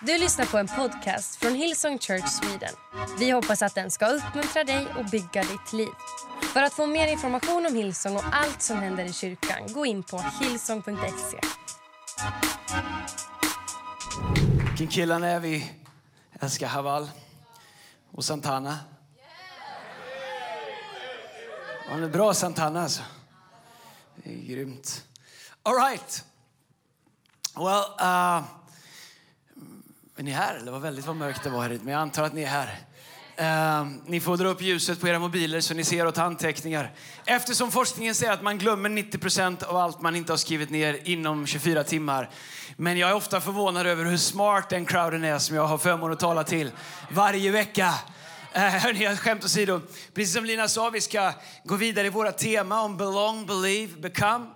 Du lyssnar på en podcast från Hillsong Church Sweden. Vi hoppas att den ska uppmuntra dig och bygga ditt liv. För att få mer information om Hillsong och allt som händer i kyrkan, gå in på hillsong.se. Vilken killarna är vi? Älskar Haval och Santana. Han är bra Santana alltså. Det är grymt. All right. Well, uh, är ni här? Det var väldigt vad mörkt det var här ute, men jag antar att ni är här. Eh, ni får dra upp ljuset på era mobiler så ni ser och tar anteckningar. Eftersom forskningen säger att man glömmer 90% av allt man inte har skrivit ner inom 24 timmar. Men jag är ofta förvånad över hur smart den crowden är som jag har förmånen att tala till varje vecka. Uh, hörni, skämt åsido. Precis som Lina sa, vi ska gå vidare i våra tema om belong, believe, become.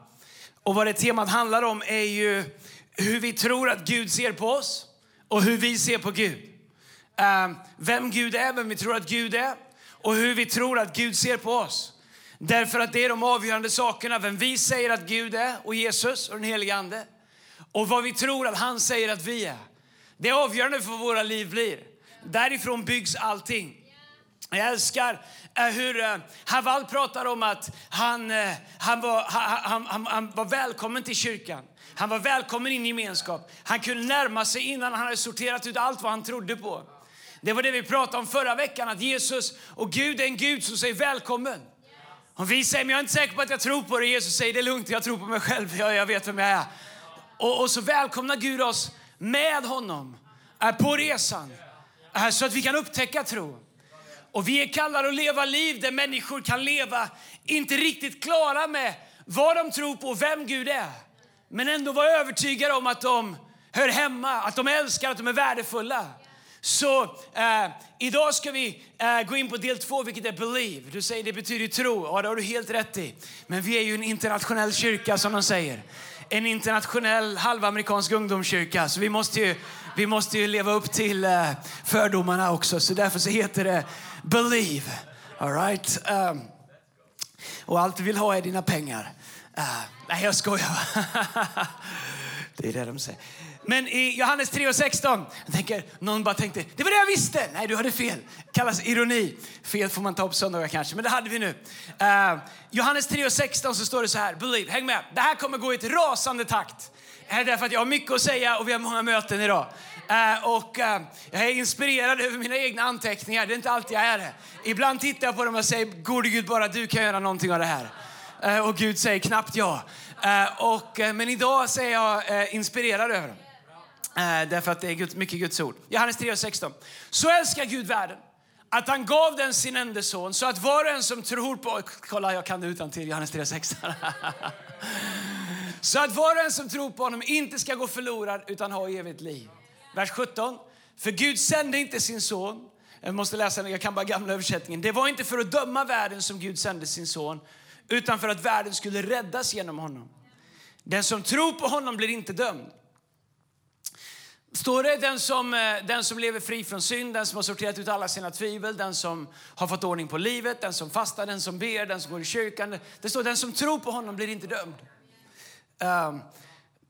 Och vad det temat handlar om är ju hur vi tror att Gud ser på oss och hur vi ser på Gud. Eh, vem Gud är, vem vi tror att Gud är och hur vi tror att Gud ser på oss. Därför att det är de avgörande sakerna, vem vi säger att Gud är och Jesus och den helige Ande. Och vad vi tror att han säger att vi är. Det är avgörande för vad våra liv blir. Därifrån byggs allting. Jag älskar eh, hur Havall Haval pratar om att han, han, var, han, han, han var välkommen till kyrkan. Han var välkommen in i gemenskap. Han kunde närma sig innan han hade sorterat ut allt vad han trodde på. Det var det vi pratade om förra veckan, att Jesus och Gud är en Gud som säger välkommen. Om vi säger, men jag är inte säker på att jag tror på det. Jesus säger, det är lugnt, jag tror på mig själv, jag, jag vet vem jag är. Och, och så välkomnar Gud oss med honom på resan, så att vi kan upptäcka tro. Och vi är kallade att leva liv där människor kan leva, inte riktigt klara med vad de tror på och vem Gud är men ändå vara övertygade om att de hör hemma, att de älskar, att de är värdefulla. Så eh, idag ska vi eh, gå in på del två, vilket är believe. Du säger det betyder tro. Ja, det har du helt rätt i. Men vi är ju en internationell kyrka som de säger. En internationell halvamerikansk ungdomskyrka. Så vi måste ju, vi måste ju leva upp till eh, fördomarna också. Så därför så heter det believe. All right? Um, och allt du vill ha är dina pengar. Uh, nej, jag skojar. det är det de säger. Men i Johannes 3 och 16, jag tänker, någon bara tänkte, det var det jag visste. Nej, du hade fel. kallas ironi. Fel får man ta upp söndagar kanske, men det hade vi nu. Uh, Johannes 3 och 16 så står det så här, believe, häng med. Det här kommer gå i ett rasande takt. Det är därför att jag har mycket att säga och vi har många möten idag. Uh, och uh, jag är inspirerad över mina egna anteckningar. Det är inte alltid jag är det. Ibland tittar jag på dem och säger, gode Gud, bara du kan göra någonting av det här. Eh, och Gud säger knappt ja. Eh, och, eh, men idag så är jag inspirerad över dem. Därför att det är mycket Guds ord. Johannes 3.16. Så älskar Gud världen att han gav den sin enda son så att var och en som tror på... Kolla, jag kan det utan till Johannes 3.16. så att var och en som tror på honom inte ska gå förlorad utan ha evigt liv. Vers 17. För Gud sände inte sin son. Jag måste läsa den, jag kan bara gamla översättningen. Det var inte för att döma världen som Gud sände sin son utan för att världen skulle räddas genom honom. Den som tror på honom blir inte dömd. Står det den som, eh, den som lever fri från synd, den som har sorterat ut alla sina tvivel, den som har fått ordning på livet, den som fastar, den som ber, den som går i kyrkan. Det står den som tror på honom blir inte dömd. Um,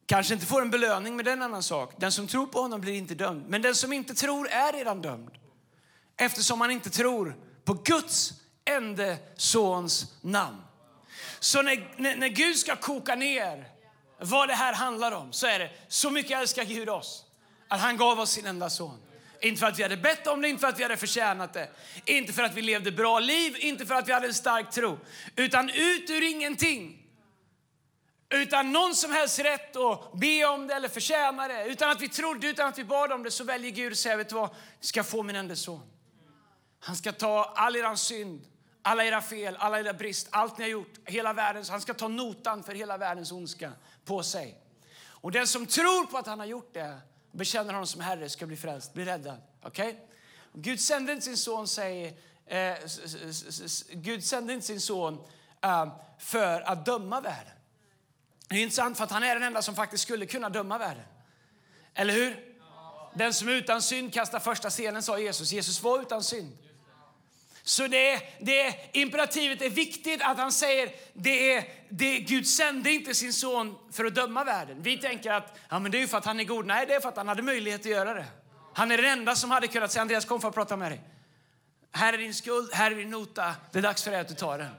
kanske inte får en belöning, men det är en annan sak. Den som tror på honom blir inte dömd. Men den som inte tror är redan dömd. Eftersom man inte tror på Guds enda sons namn. Så när, när, när, Gud ska koka ner vad det här handlar om så är det så mycket älskar Gud oss att han gav oss sin enda son. Inte för att vi hade bett om det, inte för att vi hade förtjänat det. Inte för att vi levde bra liv, inte för att vi hade en stark tro. Utan ut ur ingenting. Utan någon som helst rätt att be om det eller förtjäna det. Utan att vi trodde, utan att vi bad om det så väljer Gud att säga, vet du vad? Ska få min enda son. Han ska ta all er synd alla era fel, alla era brist, allt ni har gjort, hela världens, han ska ta notan för hela världens ondska på sig. Och den som tror på att han har gjort det, bekänner honom som Herre, ska bli frälst, bli räddad. Okay? Gud sände inte sin son, säger, eh, Gud sände inte sin son eh, för att döma världen. Det är intressant för att han är den enda som faktiskt skulle kunna döma världen. Eller hur? Den som utan synd kastar första stenen, sa Jesus. Jesus var utan synd. Så det, det imperativet är viktigt att han säger det är, det, Gud sände inte sin son för att döma världen. Vi tänker att ja, men det är för att han är god. Nej, det är för att han hade möjlighet att göra det. Han är den enda som hade kunnat säga Andreas kom för att prata med dig. Här är din skuld, här är din nota. Det är dags för dig att du tar den.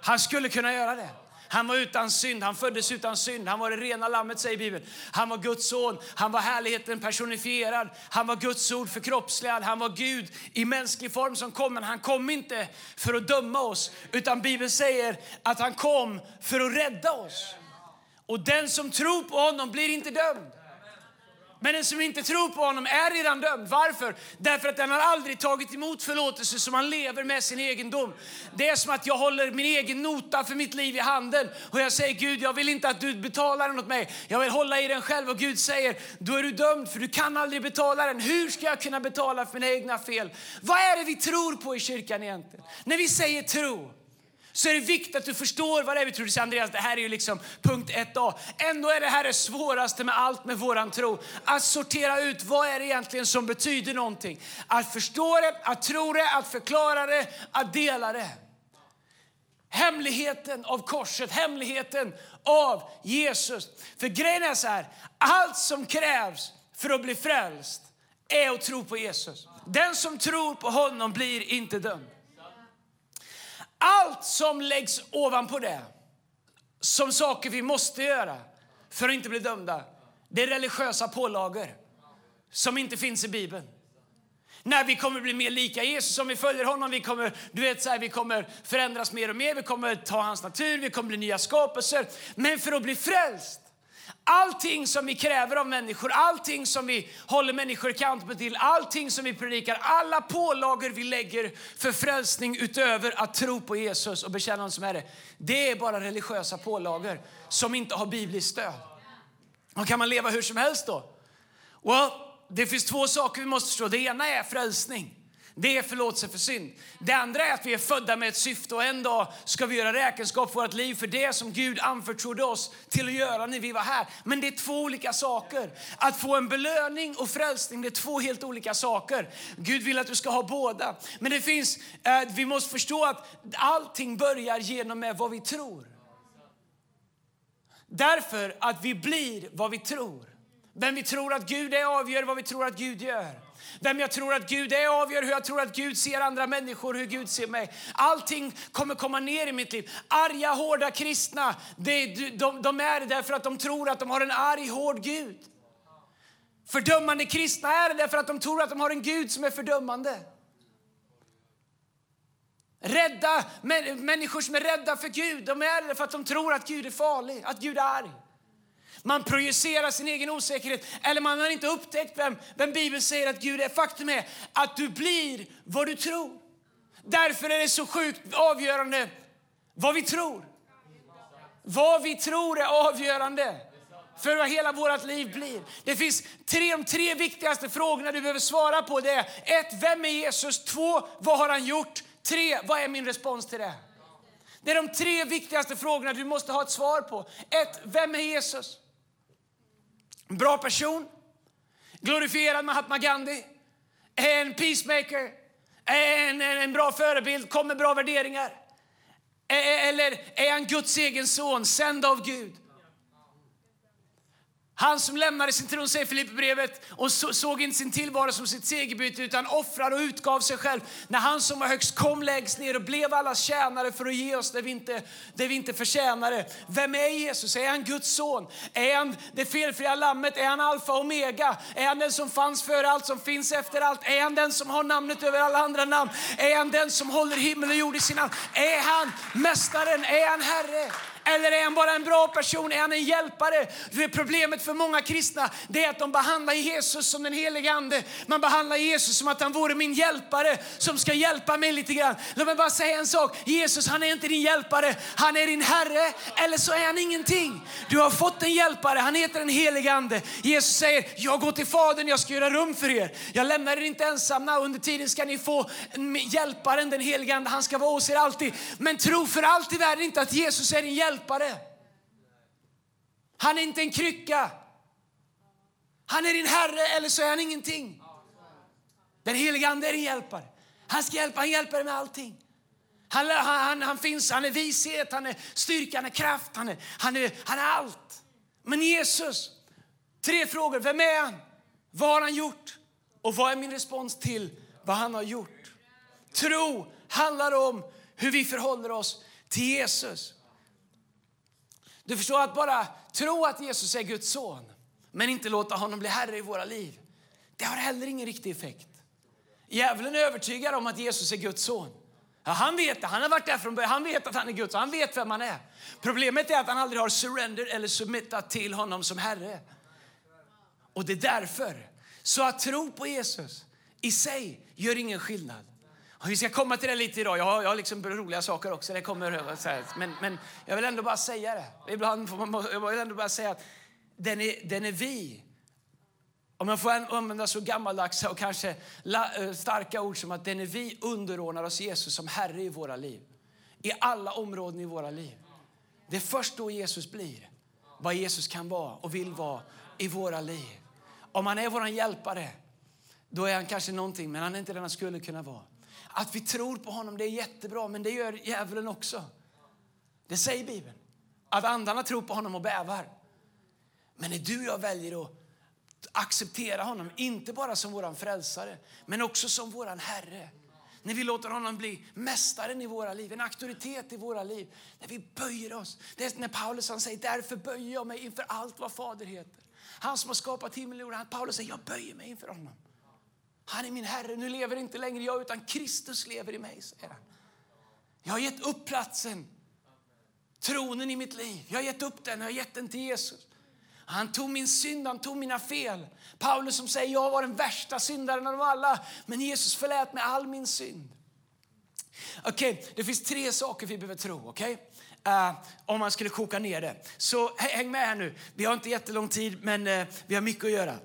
Han skulle kunna göra det. Han var utan synd, han föddes utan synd. Han var det rena lammet, säger Bibeln. Han var Guds son, han var härligheten personifierad. Han var Guds ord förkroppsligad. Han var Gud i mänsklig form som kom. Men han kom inte för att döma oss, utan Bibeln säger att han kom för att rädda oss. Och den som tror på honom blir inte dömd. Men den som inte tror på honom är redan dömd. Varför? Därför att den har aldrig tagit emot förlåtelse som han lever med sin egendom. Det är som att jag håller min egen nota för mitt liv i handen och jag säger Gud, jag vill inte att du betalar den åt mig. Jag vill hålla i den själv och Gud säger, då är du dömd för du kan aldrig betala den. Hur ska jag kunna betala för mina egna fel? Vad är det vi tror på i kyrkan egentligen? När vi säger tro, så är det viktigt att du förstår vad det är vi tror. Du Andreas, det här är ju liksom punkt 1a. Ändå är det här det svåraste med allt med våran tro. Att sortera ut vad är det egentligen som betyder någonting. Att förstå det, att tro det, att förklara det, att dela det. Hemligheten av korset, hemligheten av Jesus. För grejen är så här, allt som krävs för att bli frälst är att tro på Jesus. Den som tror på honom blir inte dömd. Allt som läggs ovanpå det, som saker vi måste göra för att inte bli dömda, det är religiösa pålagor som inte finns i Bibeln. När vi kommer bli mer lika Jesus, om vi följer honom, vi kommer, du vet, så här, vi kommer förändras mer och mer, vi kommer ta hans natur, vi kommer bli nya skapelser. Men för att bli frälst Allting som vi kräver av människor, allting som vi håller människor accountable till, allting som vi predikar, alla pålagor vi lägger för frälsning utöver att tro på Jesus och bekänna honom som Herre. Det är bara religiösa pålagor som inte har bibliskt stöd. Och kan man leva hur som helst då? Well, det finns två saker vi måste förstå. Det ena är frälsning. Det är förlåtelse för synd. Det andra är att vi är födda med ett syfte och en dag ska vi göra räkenskap för vårt liv för det som Gud anförtrodde oss till att göra när vi var här. Men det är två olika saker. Att få en belöning och frälsning, det är två helt olika saker. Gud vill att du ska ha båda. Men det finns, eh, vi måste förstå att allting börjar genom med vad vi tror. Därför att vi blir vad vi tror. Vem vi tror att Gud är avgör vad vi tror att Gud gör. Vem jag tror att Gud är avgör hur jag tror att Gud ser andra människor, hur Gud ser mig. Allting kommer komma ner i mitt liv. Arga, hårda kristna, det, de, de är det därför att de tror att de har en arg, hård Gud. Fördömande kristna är det därför att de tror att de har en Gud som är fördömande. Rädda, människor som är rädda för Gud, de är det för att de tror att Gud är farlig, att Gud är arg. Man projicerar sin egen osäkerhet eller man har inte upptäckt vem, vem Bibeln säger att Gud är. Faktum är att du blir vad du tror. Därför är det så sjukt avgörande vad vi tror. Vad vi tror är avgörande för vad hela vårt liv blir. Det finns tre, de tre viktigaste frågorna du behöver svara på. Det är ett, vem är Jesus? Två, vad har han gjort? Tre, vad är min respons till det? Det är de tre viktigaste frågorna du måste ha ett svar på. Ett, vem är Jesus? En bra person, glorifierad Mahatma Gandhi, en peacemaker, en, en, en bra förebild, kom med bra värderingar. E, e, eller är han Guds egen son, sänd av Gud? Han som lämnade sin tron, säger Filipperbrevet, och såg inte sin tillvaro som sitt segerbyte utan offrade och utgav sig själv. När han som var högst kom lägst ner och blev allas tjänare för att ge oss det vi inte, det vi inte förtjänade. Vem är Jesus? Är han Guds son? Är han det felfria lammet? Är han alfa och omega? Är han den som fanns före allt, som finns efter allt? Är han den som har namnet över alla andra namn? Är han den som håller himmel och jord i sin hand? Är han mästaren? Är han Herre? Eller är han bara en bra person? Är han en hjälpare? För problemet för många kristna det är att de behandlar Jesus som den helige Ande. Man behandlar Jesus som att han vore min hjälpare som ska hjälpa mig lite grann. Låt mig bara säga en sak. Jesus han är inte din hjälpare. Han är din Herre. Eller så är han ingenting. Du har fått en hjälpare. Han heter den helige Ande. Jesus säger, jag går till Fadern, jag ska göra rum för er. Jag lämnar er inte ensamma. Under tiden ska ni få hjälparen, den helige Ande. Han ska vara hos er alltid. Men tro för allt i världen inte att Jesus är din hjälpare hjälpare. Han är inte en krycka. Han är din Herre eller så är han ingenting. Den helige Ande är din hjälpare. Han ska hjälpa, han hjälper dig med allting. Han, han, han, finns, han är vishet, han är styrka, han är kraft, han är, han är, han är allt. Men Jesus, tre frågor. Vem är han? Vad har han gjort? Och vad är min respons till vad han har gjort? Tro handlar om hur vi förhåller oss till Jesus. Du förstår att bara tro att Jesus är Guds son men inte låta honom bli herre i våra liv. Det har heller ingen riktig effekt. Djävulen är övertygad om att Jesus är Guds son. Ja, han vet det, han har varit där från början, han vet att han är Guds han vet vem han är. Problemet är att han aldrig har surrender eller submittat till honom som Herre. Och det är därför. Så att tro på Jesus i sig gör ingen skillnad. Vi ska komma till det lite idag. Jag har, jag har liksom roliga saker också. Det kommer, men, men jag vill ändå bara säga det. Ibland får man, jag vill ändå bara säga att den är, den är vi. Om jag får använda så gammaldags och kanske eh, starka ord som att den är vi underordnar oss Jesus som Herre i våra liv. I alla områden i våra liv. Det är först då Jesus blir vad Jesus kan vara och vill vara i våra liv. Om han är vår hjälpare, då är han kanske någonting, men han är inte den han skulle kunna vara. Att vi tror på honom det är jättebra, men det gör djävulen också. Det säger Bibeln. Att andarna tror på honom och bävar. Men när du och jag väljer att acceptera honom, inte bara som vår frälsare, men också som vår Herre. När vi låter honom bli mästaren i våra liv, en auktoritet i våra liv. När vi böjer oss. Det är när Paulus han säger, därför böjer jag mig inför allt vad Fader heter. Han som har skapat himmel och jord. Paulus säger, jag böjer mig inför honom. Han är min Herre. Nu lever inte längre jag, utan Kristus lever i mig, säger han. Jag har gett upp platsen, tronen i mitt liv. Jag har gett upp den, jag har gett den till Jesus. Han tog min synd, han tog mina fel. Paulus som säger, jag var den värsta syndaren av alla, men Jesus förlät mig all min synd. Okej, okay, det finns tre saker vi behöver tro. Okay? Uh, eh, om man skulle koka ner det. Så häng med här nu. Vi har inte jättelång tid, men uh, vi har mycket att göra.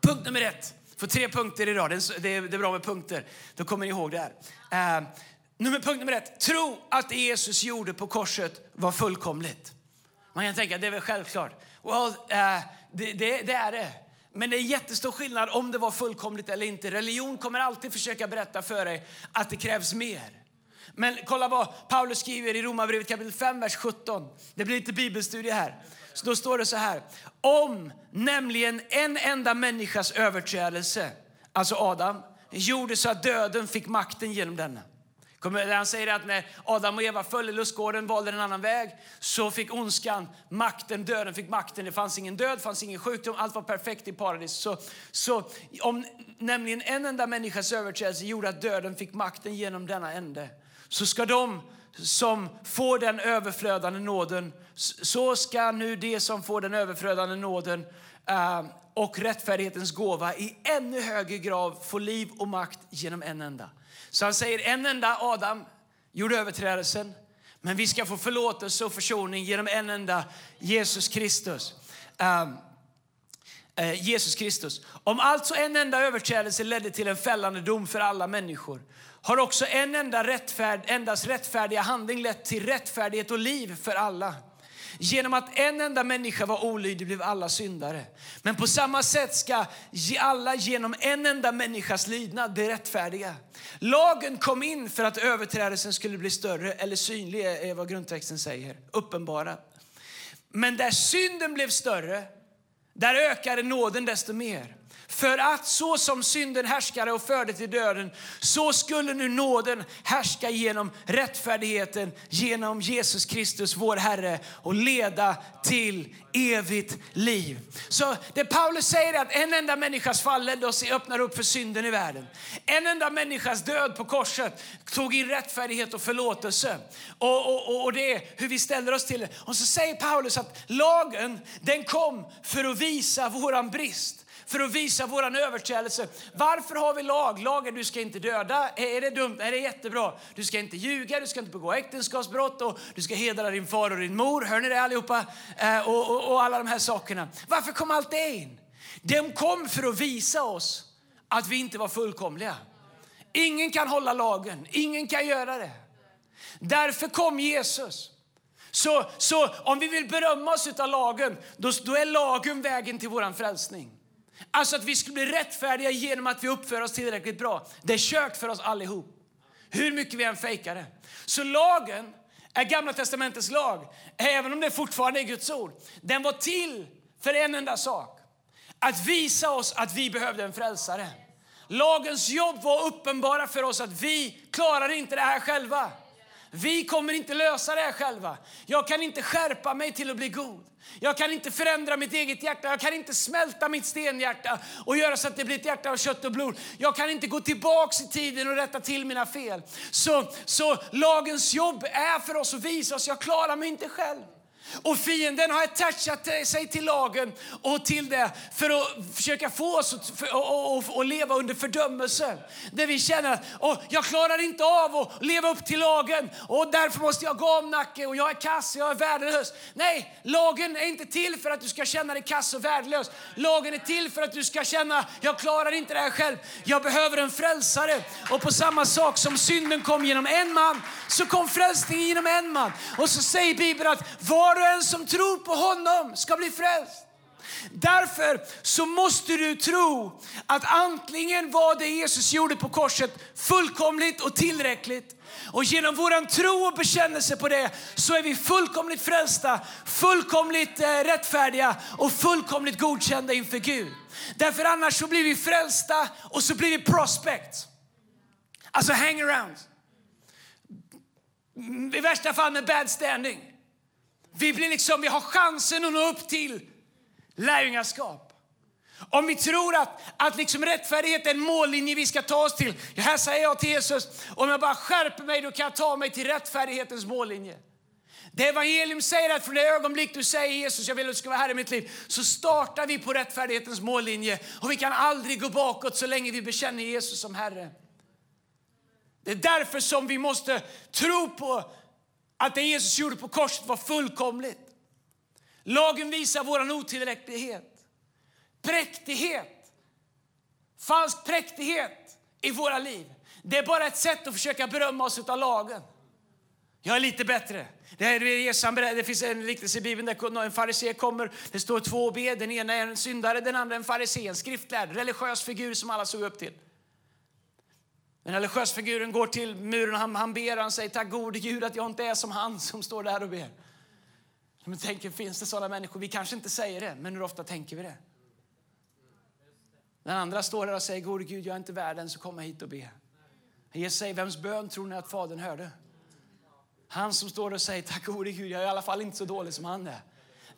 Punkt nummer ett. Får tre punkter idag. Det är, det är bra med punkter. Då kommer ni ihåg det här. Eh, nummer, punkt nummer ett. Tro att det Jesus gjorde på korset var fullkomligt. Man kan tänka det är väl självklart. Well, eh, det, det, det, är det. Men det är jättestor skillnad om det var fullkomligt eller inte. Religion kommer alltid försöka berätta för dig att det krävs mer. Men kolla vad Paulus skriver i Romarbrevet kapitel 5, vers 17. Det blir lite bibelstudie här. Så då står det så här. Om nämligen en enda människas överträdelse, alltså Adam, gjorde så att döden fick makten genom denna. Han säger att när Adam och Eva föll i lustgården, valde en annan väg, så fick ondskan makten, döden fick makten. Det fanns ingen död, fanns ingen sjukdom, allt var perfekt i paradis. Så, så om nämligen en enda människas överträdelse gjorde att döden fick makten genom denna ände, så ska de som får den överflödande nåden, så ska nu de som får den överflödande nåden eh, och rättfärdighetens gåva i ännu högre grad få liv och makt genom en enda. Så han säger en enda Adam gjorde överträdelsen, men vi ska få förlåtelse och försoning genom en enda Jesus Kristus. Ehm, eh, Jesus Kristus. Om alltså en enda överträdelse ledde till en fällande dom för alla människor har också en enda rättfärd, endast rättfärdiga handling lett till rättfärdighet och liv för alla. Genom att en enda människa var olydig blev alla syndare. Men på samma sätt ska alla genom en enda människas lydnad bli rättfärdiga. Lagen kom in för att överträdelsen skulle bli större, eller synlig är vad grundtexten säger, uppenbara. Men där synden blev större, där ökade nåden desto mer. För att så som synden härskade och förde till döden, så skulle nu nåden härska genom rättfärdigheten genom Jesus Kristus, vår Herre, och leda till evigt liv. Så det Paulus säger är att en enda människas fall ledde oss öppnar upp för synden i världen. En enda människas död på korset tog in rättfärdighet och förlåtelse. Och, och, och det är hur vi ställer oss till det. Och så säger Paulus att lagen, den kom för att visa våran brist för att visa våran överträdelse. Varför har vi lag? Lagen du ska inte döda. Är det dumt? Är det jättebra? Du ska inte ljuga, du ska inte begå äktenskapsbrott och du ska hedra din far och din mor. Hör ni det allihopa? Eh, och, och, och alla de här sakerna. Varför kom allt det in? De kom för att visa oss att vi inte var fullkomliga. Ingen kan hålla lagen, ingen kan göra det. Därför kom Jesus. Så, så om vi vill berömma oss av lagen, då, då är lagen vägen till vår frälsning. Alltså att vi skulle bli rättfärdiga genom att vi uppför oss tillräckligt bra. Det är kört för oss allihop. Hur mycket vi än fejkar det. Så lagen är Gamla Testamentets lag, även om det fortfarande är Guds ord. Den var till för en enda sak. Att visa oss att vi behövde en frälsare. Lagens jobb var uppenbara för oss att vi klarar inte det här själva. Vi kommer inte lösa det här själva. Jag kan inte skärpa mig till att bli god. Jag kan inte förändra mitt eget hjärta, jag kan inte smälta mitt stenhjärta och göra så att det blir ett hjärta av kött och blod. Jag kan inte gå tillbaks i tiden och rätta till mina fel. Så, så lagens jobb är för oss att visa oss, jag klarar mig inte själv. Och fienden har attachat sig till lagen och till det för att försöka få oss att leva under fördömelse. Där vi känner att oh, jag klarar inte av att leva upp till lagen och därför måste jag gå om nacke och jag är kass, jag är värdelös. Nej, lagen är inte till för att du ska känna dig kass och värdelös. Lagen är till för att du ska känna jag klarar inte det här själv. Jag behöver en frälsare. Och på samma sak som synden kom genom en man så kom frälsningen genom en man. Och så säger Bibeln att var och en som tror på honom ska bli frälst. Därför så måste du tro att antingen var det Jesus gjorde på korset fullkomligt och tillräckligt och genom vår tro och bekännelse på det så är vi fullkomligt frälsta, fullkomligt eh, rättfärdiga och fullkomligt godkända inför Gud. Därför annars så blir vi frälsta och så blir vi prospects. Alltså hang around. I värsta fall med bad standing. Vi, blir liksom, vi har chansen att nå upp till lärjungaskap. Om vi tror att, att liksom rättfärdighet är en mållinje vi ska ta oss till. Här säger jag till Jesus, om jag bara skärper mig då kan jag ta mig till rättfärdighetens mållinje. Det evangelium säger att från det ögonblick du säger Jesus, jag vill att du ska vara här i mitt liv, så startar vi på rättfärdighetens mållinje. Och vi kan aldrig gå bakåt så länge vi bekänner Jesus som Herre. Det är därför som vi måste tro på att det Jesus gjorde på korset var fullkomligt. Lagen visar vår otillräcklighet. Präktighet, falsk präktighet i våra liv. Det är bara ett sätt att försöka berömma oss av lagen. Jag är lite bättre. Det, är, det finns en liknelse i Bibeln där en farisé kommer. Det står två B. Den ena är en syndare, den andra en farisé, en skriftlärd, religiös figur som alla såg upp till. Den religiösa figuren går till muren och han, han ber han säger tack gode Gud att jag inte är som han som står där och ber. Men tänker, finns det sådana människor? Vi kanske inte säger det, men hur ofta tänker vi det? Den andra står där och säger gode Gud, jag är inte värd så kom hit och be. Jesus säger, vems bön tror ni att Fadern hörde? Han som står och säger tack gode Gud, jag är i alla fall inte så dålig som han är.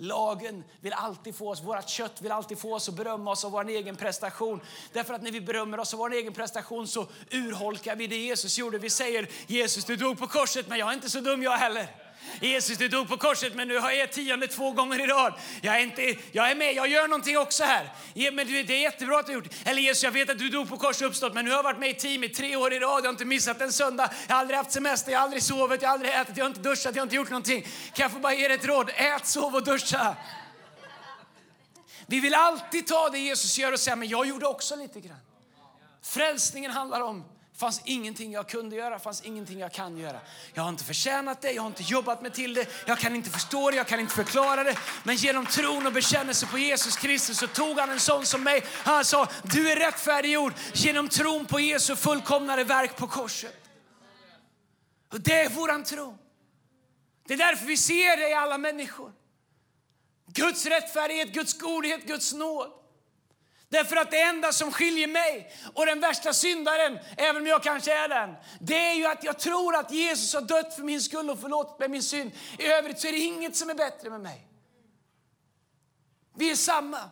Lagen vill alltid få oss, vårt kött vill alltid få oss att berömma oss av vår egen prestation. Därför att när vi berömmer oss av vår egen prestation så urholkar vi det Jesus gjorde. Vi säger Jesus du dog på korset men jag är inte så dum jag heller. Jesus, du dog på korset, men nu har jag tionde två gånger i rad. Jag är, inte, jag är med, jag gör någonting också här. men du, det är jättebra att du gjort. Eller Jesus, jag vet att du dog på korset och uppstått, men nu har jag varit med i team i tre år i rad. Jag har inte missat en söndag. Jag har aldrig haft semester, jag har aldrig sovit, jag har aldrig ätit, jag har inte duschat, jag har inte gjort någonting. Kan jag få bara ge dig ett råd? Ät, sov och duscha. Vi vill alltid ta det Jesus gör och säga, men jag gjorde också lite grann. Frälsningen handlar om fanns ingenting jag kunde göra, fanns ingenting jag kan göra. Jag har inte förtjänat det, jag har inte jobbat mig till det, jag kan inte förstå det, jag kan inte förklara det. Men genom tron och bekännelse på Jesus Kristus så tog han en sån som mig. Han sa, du är rättfärdiggjord genom tron på Jesu fullkomnade verk på korset. Och det är våran tro. Det är därför vi ser det i alla människor. Guds rättfärdighet, Guds godhet, Guds nåd. Därför att det enda som skiljer mig och den värsta syndaren, även om jag kanske är den, det är ju att jag tror att Jesus har dött för min skull och förlåtit mig min synd. I övrigt så är det inget som är bättre med mig. Vi är samma.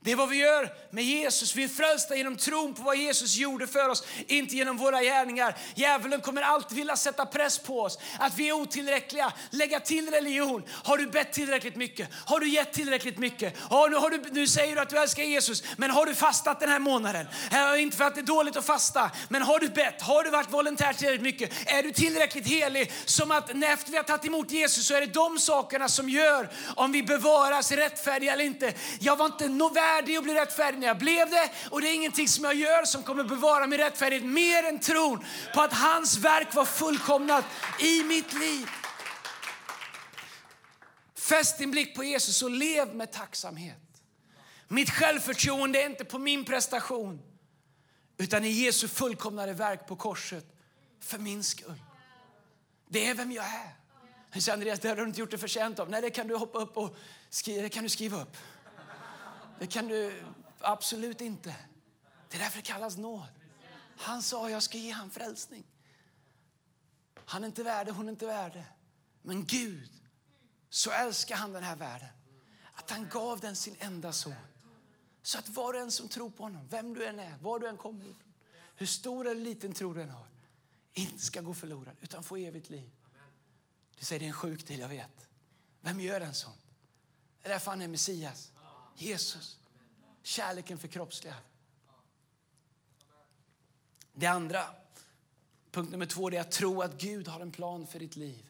Det är vad vi gör med Jesus. Vi är frälsta genom tron på vad Jesus gjorde för oss, inte genom våra gärningar. Djävulen kommer alltid vilja sätta press på oss, att vi är otillräckliga. Lägga till religion. Har du bett tillräckligt mycket? Har du gett tillräckligt mycket? Ja, nu, har du, nu säger du att du älskar Jesus, men har du fastat den här månaden? Äh, inte för att det är dåligt att fasta, men har du bett? Har du varit volontär tillräckligt mycket? Är du tillräckligt helig? Som att när efter vi har tagit emot Jesus så är det de sakerna som gör om vi bevaras rättfärdiga eller inte. Jag var inte värd värdig att bli rättfärdig när jag blev det. Och det är ingenting som jag gör som kommer bevara min rättfärdighet mer än tron på att hans verk var fullkomnat i mitt liv. Fäst din blick på Jesus och lev med tacksamhet. Mitt självförtroende är inte på min prestation utan i Jesu fullkomnade verk på korset för min skull. Det är vem jag är. Jag säger, Andreas, det har du inte gjort det förtjänt av. Nej, det kan du hoppa upp och skriva, det kan du skriva upp. Det kan du absolut inte. Det är därför det kallas nåd. Han sa, jag ska ge han frälsning. Han är inte värd hon är inte värd Men Gud, så älskar han den här världen att han gav den sin enda son. Så att var och en som tror på honom, vem du än är, var du än kommer ifrån, hur stor eller liten tro du än har, inte ska gå förlorad utan få evigt liv. Du säger det är en sjuk deal, jag vet. Vem gör en sån? Det är därför han är Messias. Jesus. Kärleken förkroppsligad. Det andra, punkt nummer två, är att tro att Gud har en plan för ditt liv.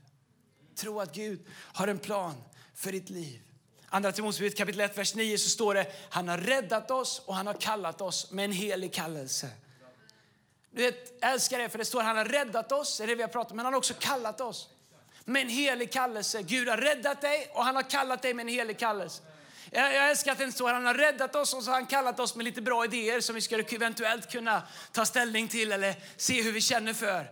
Tro att Gud har en plan för ditt liv. Andra Timoteusbrevet kapitel 1, vers 9 så står det han har räddat oss och han har kallat oss med en helig kallelse. Du vet, älskar det för det står han har räddat oss, det är det vi har pratat om, men han har också kallat oss med en helig kallelse. Gud har räddat dig och han har kallat dig med en helig kallelse. Jag, jag älskar att det står han har räddat oss och så har han kallat oss med lite bra idéer som vi skulle eventuellt kunna ta ställning till eller se hur vi känner för.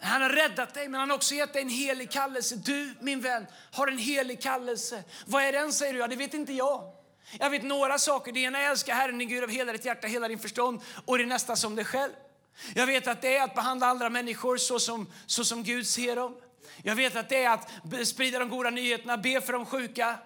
Han har räddat dig, men han har också gett dig en helig kallelse. Du, min vän, har en helig kallelse. Vad är den, säger du? Ja, det vet inte jag. Jag vet några saker. Det ena är att älska Herren din Gud av hela ditt hjärta, hela din förstånd och det nästa som dig själv. Jag vet att det är att behandla andra människor så som, så som Gud ser dem. Jag vet att det är att sprida de goda nyheterna, be för de sjuka,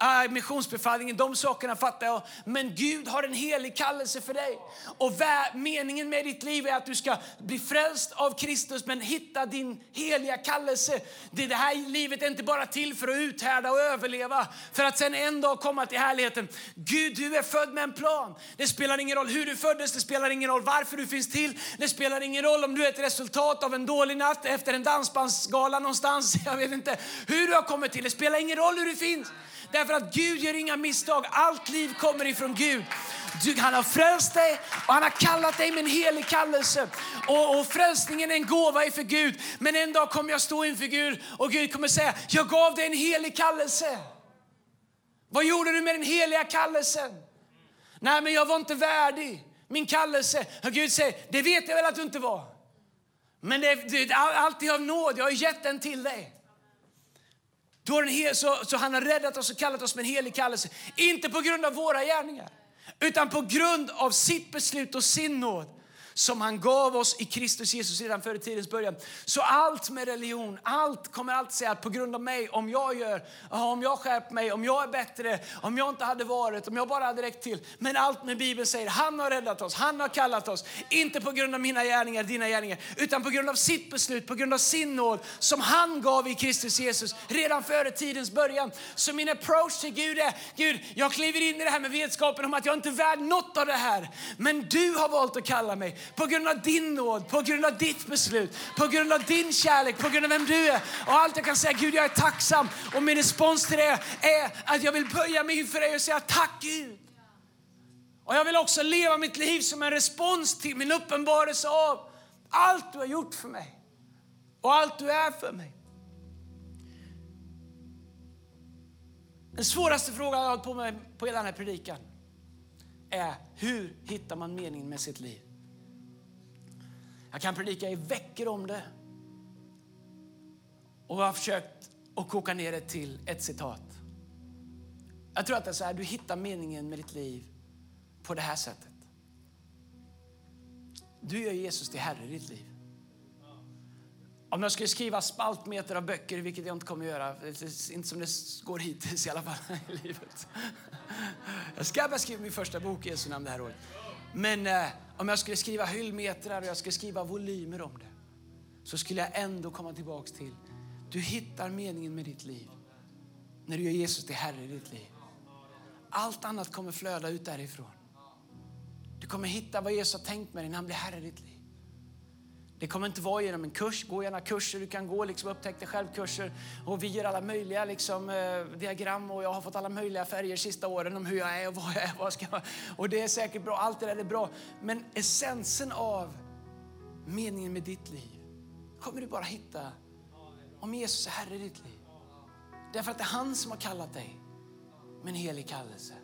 Äh, missionsbefallningen, de sakerna fattar jag. Men Gud har en helig kallelse för dig. Och meningen med ditt liv är att du ska bli frälst av Kristus men hitta din heliga kallelse. Det, det här livet är inte bara till för att uthärda och överleva för att sen en dag komma till härligheten. Gud, du är född med en plan. Det spelar ingen roll hur du föddes, det spelar ingen roll varför du finns till. Det spelar ingen roll om du är ett resultat av en dålig natt efter en dansbandsgala någonstans. Jag vet inte hur du har kommit till. Det spelar ingen roll hur du finns. Därför att Gud gör inga misstag. Allt liv kommer ifrån Gud. Du, han har frälst dig och han har kallat dig med en helig kallelse. Och, och frälsningen är en gåva inför Gud. Men en dag kommer jag stå inför Gud och Gud kommer säga, jag gav dig en helig kallelse. Vad gjorde du med den heliga kallelsen? Nej, men jag var inte värdig min kallelse. Och Gud säger, det vet jag väl att du inte var. Men det, det, allt är av nåd, jag har gett den till dig. Då hel, så, så han har räddat oss och kallat oss med en helig kallelse. Inte på grund av våra gärningar, utan på grund av sitt beslut och sin nåd som han gav oss i Kristus Jesus redan före tidens början. Så allt med religion, allt kommer alltid säga att på grund av mig, om jag gör, om jag skärper mig, om jag är bättre, om jag inte hade varit, om jag bara hade räckt till. Men allt med Bibeln säger, han har räddat oss, han har kallat oss. Inte på grund av mina gärningar, dina gärningar, utan på grund av sitt beslut, på grund av sin nåd som han gav i Kristus Jesus redan före tidens början. Så min approach till Gud är, Gud, jag kliver in i det här med vetskapen om att jag inte är värd något av det här. Men du har valt att kalla mig på grund av din nåd, på grund av ditt beslut, på grund av din kärlek, på grund av vem du är. Och allt jag kan säga, Gud jag är tacksam. Och min respons till det är att jag vill böja mig inför dig och säga tack Gud. Och jag vill också leva mitt liv som en respons till min uppenbarelse av allt du har gjort för mig och allt du är för mig. Den svåraste frågan jag har hållit på med på hela den här predikan är hur hittar man meningen med sitt liv? Jag kan predika i veckor om det. Och jag har försökt att koka ner det till ett citat. Jag tror att det är så här, du hittar meningen med ditt liv på det här sättet. Du gör Jesus till Herre i ditt liv. Om jag skulle skriva spaltmeter av böcker, vilket jag inte kommer att göra, inte som det går hittills i alla fall i livet. Jag ska börja skriva min första bok i Jesu namn det här året. Men eh, om jag skulle skriva hyllmetrar och jag skulle skriva volymer om det så skulle jag ändå komma tillbaks till du hittar meningen med ditt liv när du gör Jesus till Herre i ditt liv. Allt annat kommer flöda ut därifrån. Du kommer hitta vad Jesus har tänkt med dig när han blir Herre i ditt liv. Det kommer inte vara genom en kurs. Gå gärna kurser. Du kan gå liksom upptäck dig själv-kurser. Och vi gör alla möjliga liksom, eh, diagram och jag har fått alla möjliga färger sista åren om hur jag är och vad jag är. Vad ska jag... Och det är säkert bra. Allt det där är bra. Men essensen av meningen med ditt liv kommer du bara hitta om Jesus är Herre i ditt liv. Därför att det är han som har kallat dig med en helig kallelse.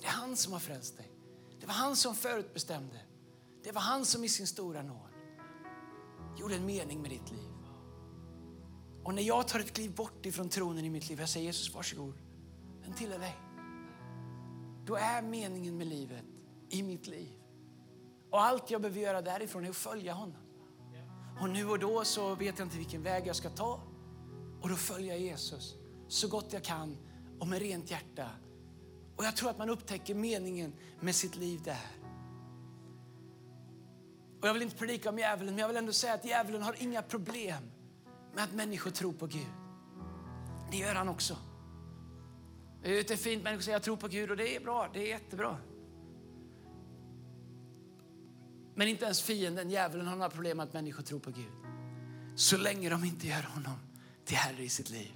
Det är han som har frälst dig. Det var han som förutbestämde. Det var han som i sin stora nåd gjorde en mening med ditt liv. Och när jag tar ett kliv bort ifrån tronen i mitt liv, jag säger Jesus varsågod, den tillhör dig. Då är meningen med livet i mitt liv. Och allt jag behöver göra därifrån är att följa honom. Och nu och då så vet jag inte vilken väg jag ska ta. Och då följer jag Jesus så gott jag kan och med rent hjärta. Och jag tror att man upptäcker meningen med sitt liv där. Och jag vill inte predika om djävulen, men jag vill ändå säga att djävulen har inga problem med att människor tror på Gud. Det gör han också. Det är fint människor säger jag tror på Gud och det är bra, det är jättebra. Men inte ens fienden, djävulen, har några problem med att människor tror på Gud. Så länge de inte gör honom till Herre i sitt liv.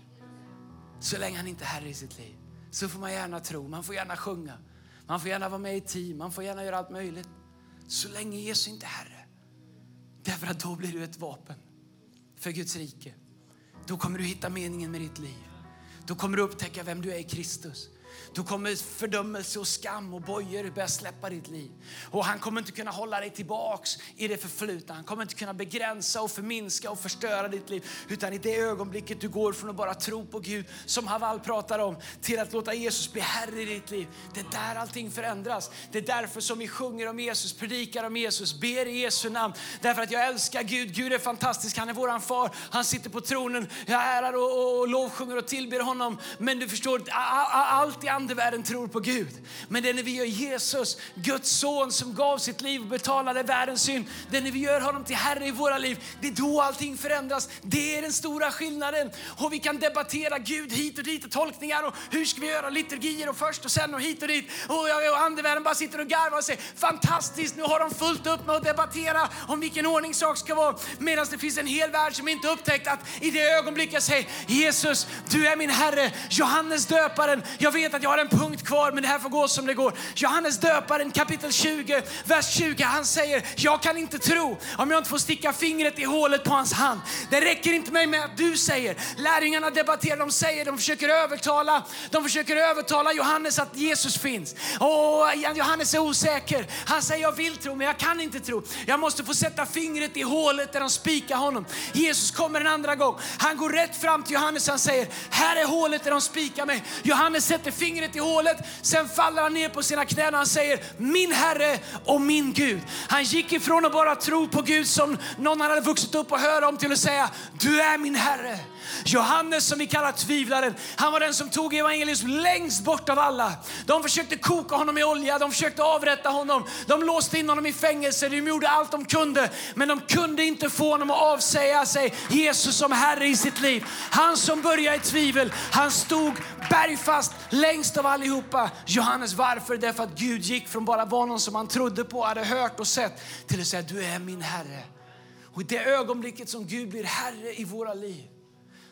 Så länge han inte är Herre i sitt liv. Så får man gärna tro, man får gärna sjunga, man får gärna vara med i team, man får gärna göra allt möjligt. Så länge Jesus inte är Herre. Därför att då blir du ett vapen för Guds rike. Då kommer du hitta meningen med ditt liv. Då kommer du upptäcka vem du är i Kristus. Då kommer fördömelse och skam och bojor börja släppa ditt liv. Och han kommer inte kunna hålla dig tillbaks i det förflutna. Han kommer inte kunna begränsa och förminska och förstöra ditt liv. Utan i det ögonblicket du går från att bara tro på Gud, som Haval pratar om, till att låta Jesus bli Herre i ditt liv. Det är där allting förändras. Det är därför som vi sjunger om Jesus, predikar om Jesus, ber i Jesu namn. Därför att jag älskar Gud. Gud är fantastisk. Han är våran far. Han sitter på tronen. Jag ärar och, och, och lovsjunger och tillber honom. Men du förstår, allt i andevärlden tror på Gud. Men det är när vi gör Jesus, Guds son som gav sitt liv och betalade världens synd. Det är när vi gör honom till Herre i våra liv. Det är då allting förändras. Det är den stora skillnaden. Och vi kan debattera Gud hit och dit och tolkningar och hur ska vi göra liturgier och först och sen och hit och dit. Och, och andevärlden bara sitter och garvar och säger fantastiskt, nu har de fullt upp med att debattera om vilken ordning sak ska vara. Medan det finns en hel värld som inte upptäckt att i det ögonblick jag säger Jesus, du är min Herre, Johannes döparen, jag vet vet att jag har en punkt kvar, men det här får gå som det går. Johannes döparen kapitel 20, vers 20. Han säger, jag kan inte tro om jag inte får sticka fingret i hålet på hans hand. Det räcker inte med, med att du säger. Lärjungarna debatterar, de säger, de försöker övertala, de försöker övertala Johannes att Jesus finns. Och Johannes är osäker. Han säger, jag vill tro, men jag kan inte tro. Jag måste få sätta fingret i hålet där de spikar honom. Jesus kommer en andra gång. Han går rätt fram till Johannes. Han säger, här är hålet där de spikar mig. Johannes sätter fingret i hålet. Sen faller han ner på sina knän och han säger min Herre och min Gud. Han gick ifrån att bara tro på Gud som någon han hade vuxit upp och höra om till att säga du är min Herre. Johannes som vi kallar tvivlaren, han var den som tog evangelium längst bort av alla. De försökte koka honom i olja, de försökte avrätta honom, de låste in honom i fängelse, de gjorde allt de kunde. Men de kunde inte få honom att avsäga sig Jesus som Herre i sitt liv. Han som började i tvivel, han stod bergfast längst av allihopa. Johannes, varför? Därför att Gud gick från bara vara någon som han trodde på, hade hört och sett, till att säga du är min Herre. Och i det ögonblicket som Gud blir Herre i våra liv,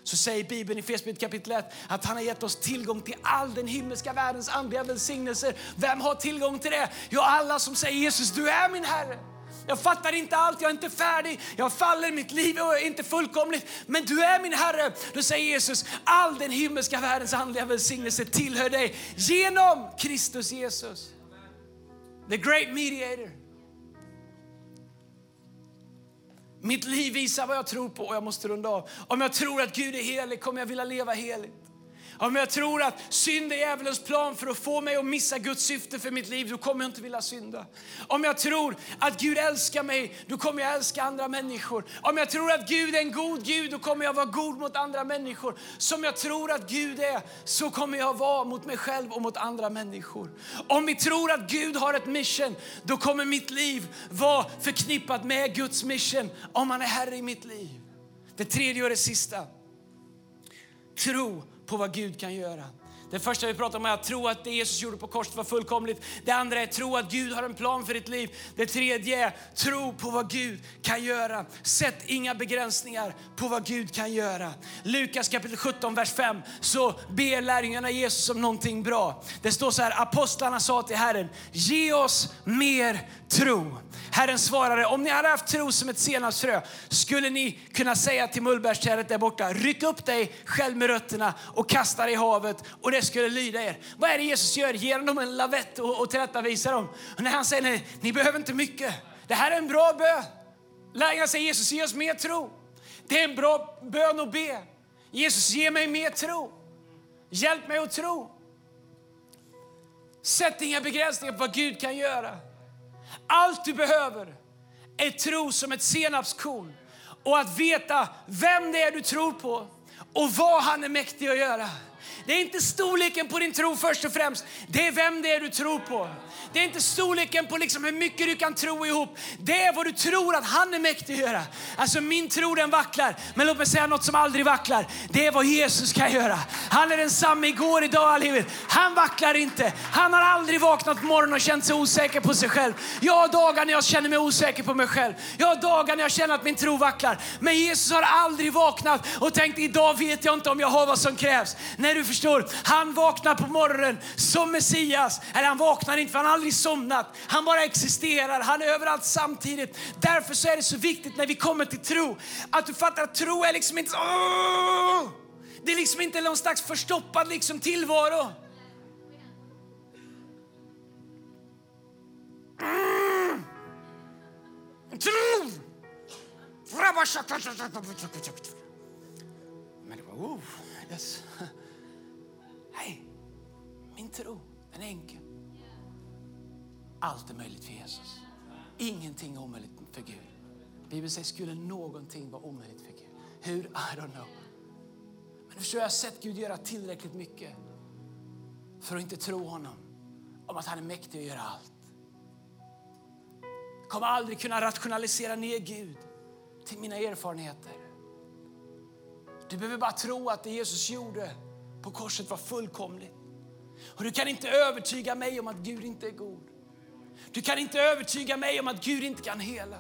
så säger Bibeln i Fesbrevet kapitel 1 att han har gett oss tillgång till all den himmelska världens andliga välsignelser. Vem har tillgång till det? Jo, alla som säger Jesus, du är min Herre. Jag fattar inte allt, jag är inte färdig, jag faller, mitt liv är inte fullkomligt. Men du är min Herre. Då säger Jesus, all den himmelska världens andliga välsignelse tillhör dig genom Kristus Jesus. The great mediator. Mitt liv visar vad jag tror på och jag måste runda av. Om jag tror att Gud är helig kommer jag vilja leva heligt. Om jag tror att synd är djävulens plan för att få mig att missa Guds syfte för mitt liv, då kommer jag inte vilja synda. Om jag tror att Gud älskar mig, då kommer jag älska andra människor. Om jag tror att Gud är en god Gud, då kommer jag vara god mot andra människor. Som jag tror att Gud är, så kommer jag vara mot mig själv och mot andra människor. Om vi tror att Gud har ett mission, då kommer mitt liv vara förknippat med Guds mission. Om han är Herre i mitt liv. Det tredje och det sista. Tro på vad Gud kan göra. Det första vi pratar om är att tro att det Jesus gjorde på korset var fullkomligt. Det andra är tro att Gud har en plan för ditt liv. Det tredje är tro på vad Gud kan göra. Sätt inga begränsningar på vad Gud kan göra. Lukas kapitel 17, vers 5 så ber lärjungarna Jesus om någonting bra. Det står så här, apostlarna sa till Herren, ge oss mer tro. Herren svarade, om ni hade haft tro som ett senapsfrö skulle ni kunna säga till mullbärsträdet där borta, ryck upp dig själv med rötterna och kasta dig i havet och det skulle lyda er. Vad är det Jesus gör? Ger dem en lavett och, och tillrättavisar dem. Och när han säger, nej, ni behöver inte mycket. Det här är en bra bön. Lärjungarna säger, Jesus ge oss mer tro. Det är en bra bön att be. Jesus ge mig mer tro. Hjälp mig att tro. Sätt inga begränsningar på vad Gud kan göra. Allt du behöver är tro som ett senapskorn och att veta vem det är du tror på och vad han är mäktig att göra. Det är inte storleken på din tro först och främst, det är vem det är du tror på. Det är inte storleken på liksom hur mycket du kan tro ihop. Det är vad du tror att han är mäktig att göra. Alltså min tro den vacklar, men låt mig säga något som aldrig vacklar. Det är vad Jesus kan göra. Han är densamme igår, idag, all livet. Han vacklar inte. Han har aldrig vaknat på morgonen och känt sig osäker på sig själv. Jag har dagar när jag känner mig osäker på mig själv. Jag har dagar när jag känner att min tro vacklar. Men Jesus har aldrig vaknat och tänkt idag vet jag inte om jag har vad som krävs. Nej, du förstår, han vaknar på morgonen som Messias. Eller han vaknar inte för han har aldrig somnat. Han bara existerar. Han är överallt samtidigt. Därför så är det så viktigt när vi kommer till tro att du fattar att tro är liksom inte Åh! Det är liksom inte någon slags förstoppad liksom tillvaro. Mm. Tro! Men det var, oh, yes. Hej, min tro, den är enkel. Allt är möjligt för Jesus. Ingenting är omöjligt för Gud. Bibeln säger, skulle någonting vara omöjligt för Gud? Hur? I don't know. Men du jag har sett Gud göra tillräckligt mycket för att inte tro honom om att han är mäktig att göra allt. Jag kommer aldrig kunna rationalisera ner Gud till mina erfarenheter. Du behöver bara tro att det Jesus gjorde på korset var fullkomligt. Och du kan inte övertyga mig om att Gud inte är god. Du kan inte övertyga mig om att Gud inte kan hela.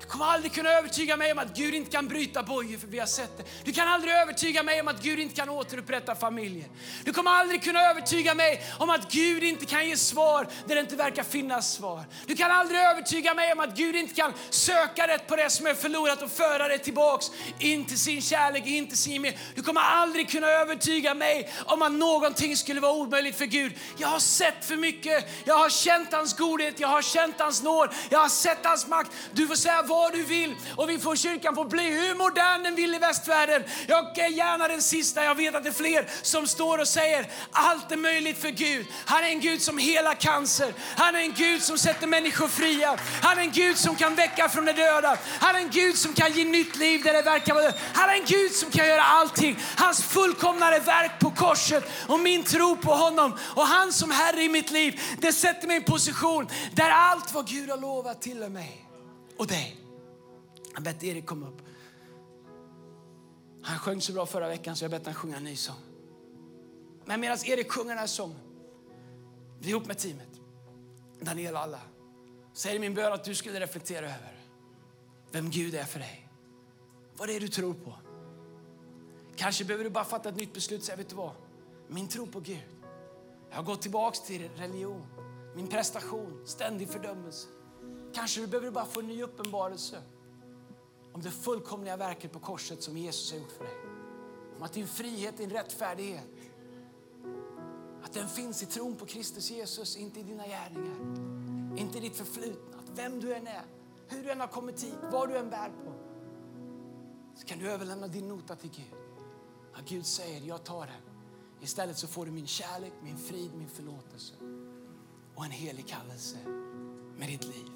Du kommer aldrig kunna övertyga mig om att Gud inte kan bryta bojor, för vi har sett det. Du kan aldrig övertyga mig om att Gud inte kan återupprätta familjer. Du kommer aldrig kunna övertyga mig om att Gud inte kan ge svar där det inte verkar finnas svar. Du kan aldrig övertyga mig om att Gud inte kan söka rätt på det som är förlorat och föra det tillbaks in till sin kärlek, in till sin mer. Du kommer aldrig kunna övertyga mig om att någonting skulle vara omöjligt för Gud. Jag har sett för mycket. Jag har känt hans godhet, jag har känt hans nåd, jag har sett hans makt. Du får säga vad du vill och vi får kyrkan får bli hur modern den vill i västvärlden. Jag är gärna den sista, jag vet att det är fler som står och säger allt är möjligt för Gud. Han är en Gud som helar cancer. Han är en Gud som sätter människor fria. Han är en Gud som kan väcka från de döda. Han är en Gud som kan ge nytt liv där det verkar vara Han är en Gud som kan göra allting. Hans fullkomnade verk på korset och min tro på honom och han som Herre i mitt liv, det sätter mig i en position där allt vad Gud har lovat tillhör mig och dig. Jag bett Erik komma upp. Han sjöng så bra förra veckan så jag bett honom sjunga en ny sång. Men medan Erik sjunger den här sången, vi ihop med teamet, Daniel och alla, så är det min bön att du skulle reflektera över vem Gud är för dig. Vad det är du tror på. Kanske behöver du bara fatta ett nytt beslut och säga, vet du vad? Min tro på Gud. Jag har gått tillbaks till religion, min prestation, ständig fördömelse. Kanske du behöver bara få en ny uppenbarelse om det fullkomliga verket på korset som Jesus har gjort för dig. Om att din frihet, din rättfärdighet, att den finns i tron på Kristus Jesus, inte i dina gärningar, inte i ditt förflutna. Att vem du än är, hur du än har kommit hit, vad du än bär på, så kan du överlämna din nota till Gud. Att Gud säger, jag tar den. Istället så får du min kärlek, min frid, min förlåtelse och en helig kallelse med ditt liv.